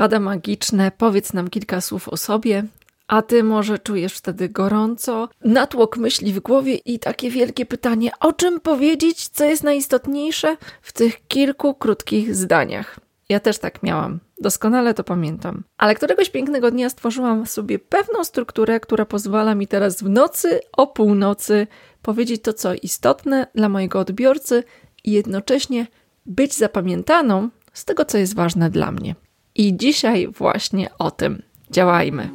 pada magiczne, powiedz nam kilka słów o sobie, a ty może czujesz wtedy gorąco, natłok myśli w głowie i takie wielkie pytanie, o czym powiedzieć, co jest najistotniejsze w tych kilku krótkich zdaniach. Ja też tak miałam. Doskonale to pamiętam. Ale któregoś pięknego dnia stworzyłam sobie pewną strukturę, która pozwala mi teraz w nocy o północy powiedzieć to, co istotne dla mojego odbiorcy i jednocześnie być zapamiętaną z tego, co jest ważne dla mnie. I dzisiaj właśnie o tym działajmy.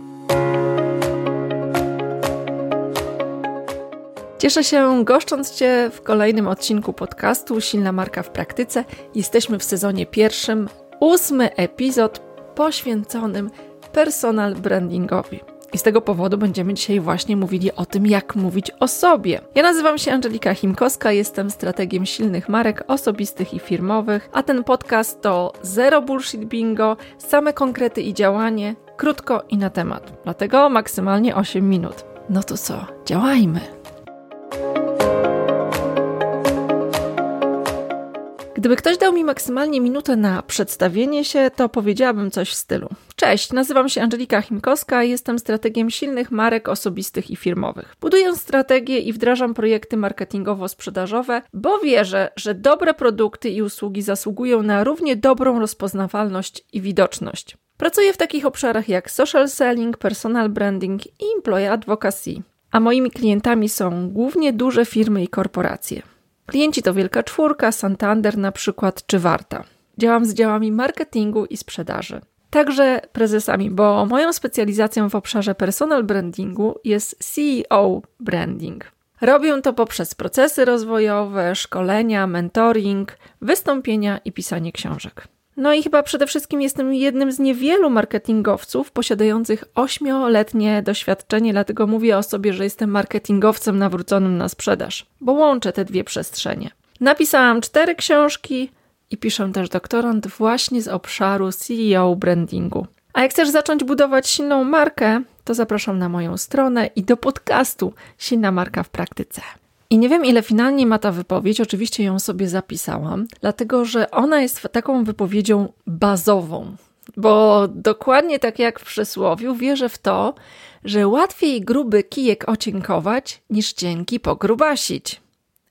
Cieszę się goszcząc Cię w kolejnym odcinku podcastu Silna Marka w Praktyce. Jesteśmy w sezonie pierwszym, ósmy epizod poświęconym personal brandingowi. I z tego powodu będziemy dzisiaj właśnie mówili o tym, jak mówić o sobie. Ja nazywam się Angelika Chimkowska, jestem strategiem silnych marek osobistych i firmowych, a ten podcast to zero bullshit bingo, same konkrety i działanie, krótko i na temat. Dlatego maksymalnie 8 minut. No to co, działajmy! Gdyby ktoś dał mi maksymalnie minutę na przedstawienie się, to powiedziałabym coś w stylu. Cześć, nazywam się Angelika Chimkowska, jestem strategiem silnych marek osobistych i firmowych. Buduję strategie i wdrażam projekty marketingowo-sprzedażowe, bo wierzę, że dobre produkty i usługi zasługują na równie dobrą rozpoznawalność i widoczność. Pracuję w takich obszarach jak social selling, personal branding i employee advocacy. A moimi klientami są głównie duże firmy i korporacje. Klienci to Wielka Czwórka, Santander na przykład, czy Warta. Działam z działami marketingu i sprzedaży. Także prezesami, bo moją specjalizacją w obszarze personal brandingu jest CEO branding. Robię to poprzez procesy rozwojowe, szkolenia, mentoring, wystąpienia i pisanie książek. No i chyba przede wszystkim jestem jednym z niewielu marketingowców posiadających ośmioletnie doświadczenie, dlatego mówię o sobie, że jestem marketingowcem nawróconym na sprzedaż, bo łączę te dwie przestrzenie. Napisałam cztery książki i piszę też doktorant właśnie z obszaru CEO brandingu. A jak chcesz zacząć budować silną markę, to zapraszam na moją stronę i do podcastu Silna Marka w Praktyce. I nie wiem, ile finalnie ma ta wypowiedź, oczywiście ją sobie zapisałam, dlatego że ona jest taką wypowiedzią bazową. Bo dokładnie tak jak w przysłowiu, wierzę w to, że łatwiej gruby kijek ocienkować niż cienki pogrubasić.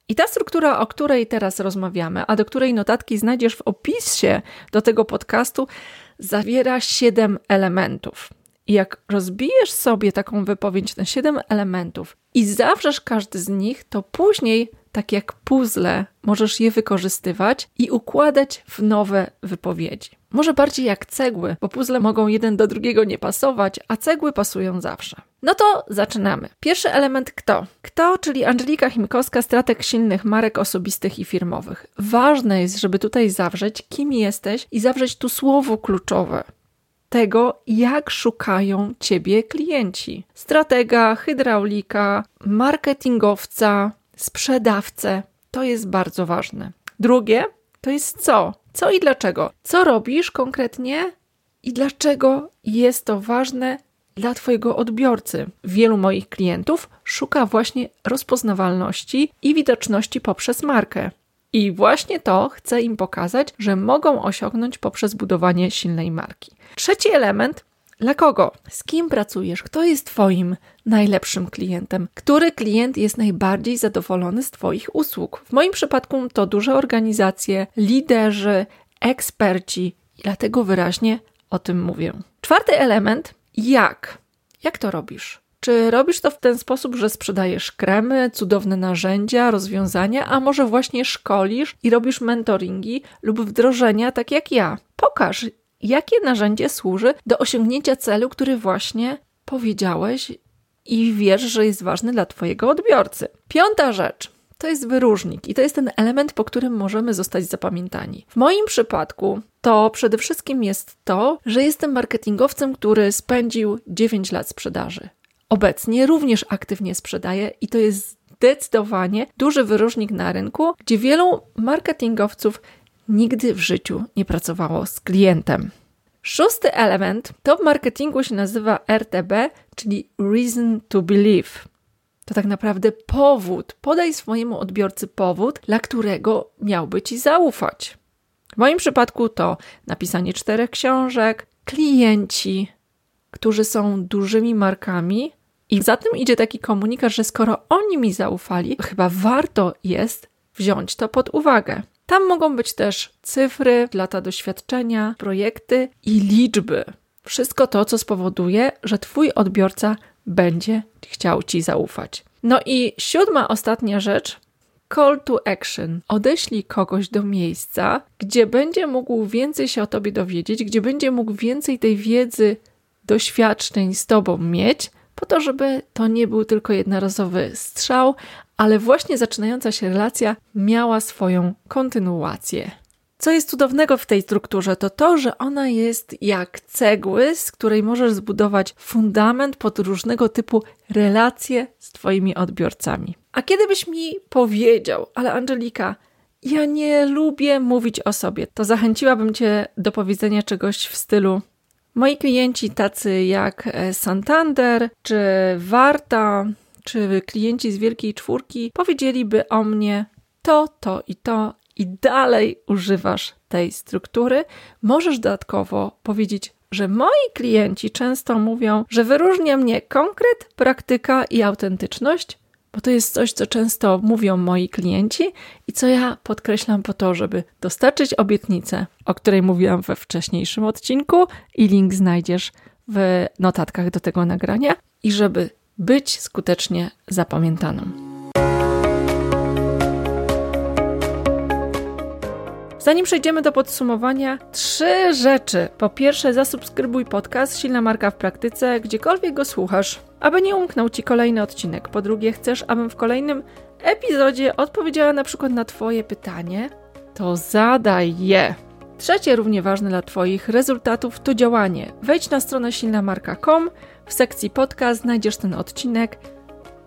I ta struktura, o której teraz rozmawiamy, a do której notatki znajdziesz w opisie do tego podcastu, zawiera siedem elementów. I jak rozbijesz sobie taką wypowiedź na siedem elementów i zawrzesz każdy z nich, to później, tak jak puzzle, możesz je wykorzystywać i układać w nowe wypowiedzi. Może bardziej jak cegły, bo puzzle mogą jeden do drugiego nie pasować, a cegły pasują zawsze. No to zaczynamy. Pierwszy element kto? Kto, czyli Angelika Chimkowska, strateg silnych marek osobistych i firmowych. Ważne jest, żeby tutaj zawrzeć, kim jesteś i zawrzeć tu słowo kluczowe tego, jak szukają ciebie klienci. Stratega, hydraulika, marketingowca, sprzedawcę. To jest bardzo ważne. Drugie to jest co? Co i dlaczego? Co robisz konkretnie i dlaczego jest to ważne dla Twojego odbiorcy. Wielu moich klientów szuka właśnie rozpoznawalności i widoczności poprzez markę. I właśnie to chcę im pokazać, że mogą osiągnąć poprzez budowanie silnej marki. Trzeci element dla kogo? Z kim pracujesz? Kto jest Twoim najlepszym klientem? Który klient jest najbardziej zadowolony z Twoich usług? W moim przypadku to duże organizacje, liderzy, eksperci dlatego wyraźnie o tym mówię. Czwarty element jak? Jak to robisz? Czy robisz to w ten sposób, że sprzedajesz kremy, cudowne narzędzia, rozwiązania, a może właśnie szkolisz i robisz mentoringi lub wdrożenia, tak jak ja? Pokaż, jakie narzędzie służy do osiągnięcia celu, który właśnie powiedziałeś i wiesz, że jest ważny dla Twojego odbiorcy. Piąta rzecz to jest wyróżnik i to jest ten element, po którym możemy zostać zapamiętani. W moim przypadku to przede wszystkim jest to, że jestem marketingowcem, który spędził 9 lat sprzedaży. Obecnie również aktywnie sprzedaję i to jest zdecydowanie duży wyróżnik na rynku, gdzie wielu marketingowców nigdy w życiu nie pracowało z klientem. Szósty element to w marketingu się nazywa RTB, czyli Reason to Believe. To tak naprawdę powód. Podaj swojemu odbiorcy powód, dla którego miałby ci zaufać. W moim przypadku to napisanie czterech książek, klienci, którzy są dużymi markami, i za tym idzie taki komunikat, że skoro oni mi zaufali, chyba warto jest wziąć to pod uwagę. Tam mogą być też cyfry, lata doświadczenia, projekty i liczby. Wszystko to, co spowoduje, że Twój odbiorca będzie chciał Ci zaufać. No i siódma, ostatnia rzecz. Call to action. Odeślij kogoś do miejsca, gdzie będzie mógł więcej się o Tobie dowiedzieć, gdzie będzie mógł więcej tej wiedzy, doświadczeń z Tobą mieć, po to, żeby to nie był tylko jednorazowy strzał, ale właśnie zaczynająca się relacja miała swoją kontynuację. Co jest cudownego w tej strukturze, to to, że ona jest jak cegły, z której możesz zbudować fundament pod różnego typu relacje z Twoimi odbiorcami. A kiedy byś mi powiedział, ale Angelika, ja nie lubię mówić o sobie, to zachęciłabym Cię do powiedzenia czegoś w stylu: Moi klienci, tacy jak e, Santander, czy Warta, czy klienci z Wielkiej Czwórki, powiedzieliby o mnie to, to i to, i dalej używasz tej struktury. Możesz dodatkowo powiedzieć, że moi klienci często mówią, że wyróżnia mnie konkret, praktyka i autentyczność, bo to jest coś, co często mówią moi klienci i co ja podkreślam po to, żeby dostarczyć obietnicę, o której mówiłam we wcześniejszym odcinku i link znajdziesz w notatkach do tego nagrania i żeby być skutecznie zapamiętaną. Zanim przejdziemy do podsumowania, trzy rzeczy. Po pierwsze, zasubskrybuj podcast Silna Marka w Praktyce, gdziekolwiek go słuchasz aby nie umknął Ci kolejny odcinek. Po drugie, chcesz, abym w kolejnym epizodzie odpowiedziała na przykład na Twoje pytanie, to zadaj je. Trzecie, równie ważne dla Twoich rezultatów, to działanie. Wejdź na stronę silnamarka.com, w sekcji podcast znajdziesz ten odcinek,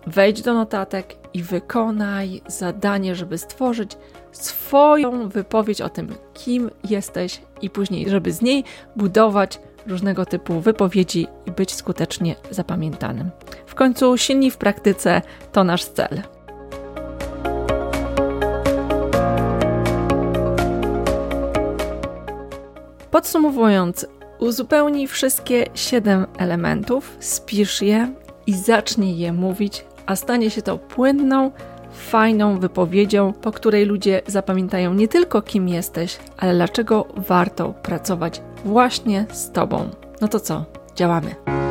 wejdź do notatek i wykonaj zadanie, żeby stworzyć swoją wypowiedź o tym, kim jesteś i później, żeby z niej budować różnego typu wypowiedzi i być skutecznie zapamiętanym. W końcu silni w praktyce to nasz cel. Podsumowując, uzupełnij wszystkie siedem elementów, spisz je i zacznij je mówić, a stanie się to płynną, fajną wypowiedzią, po której ludzie zapamiętają nie tylko kim jesteś, ale dlaczego warto pracować właśnie z Tobą. No to co? Działamy.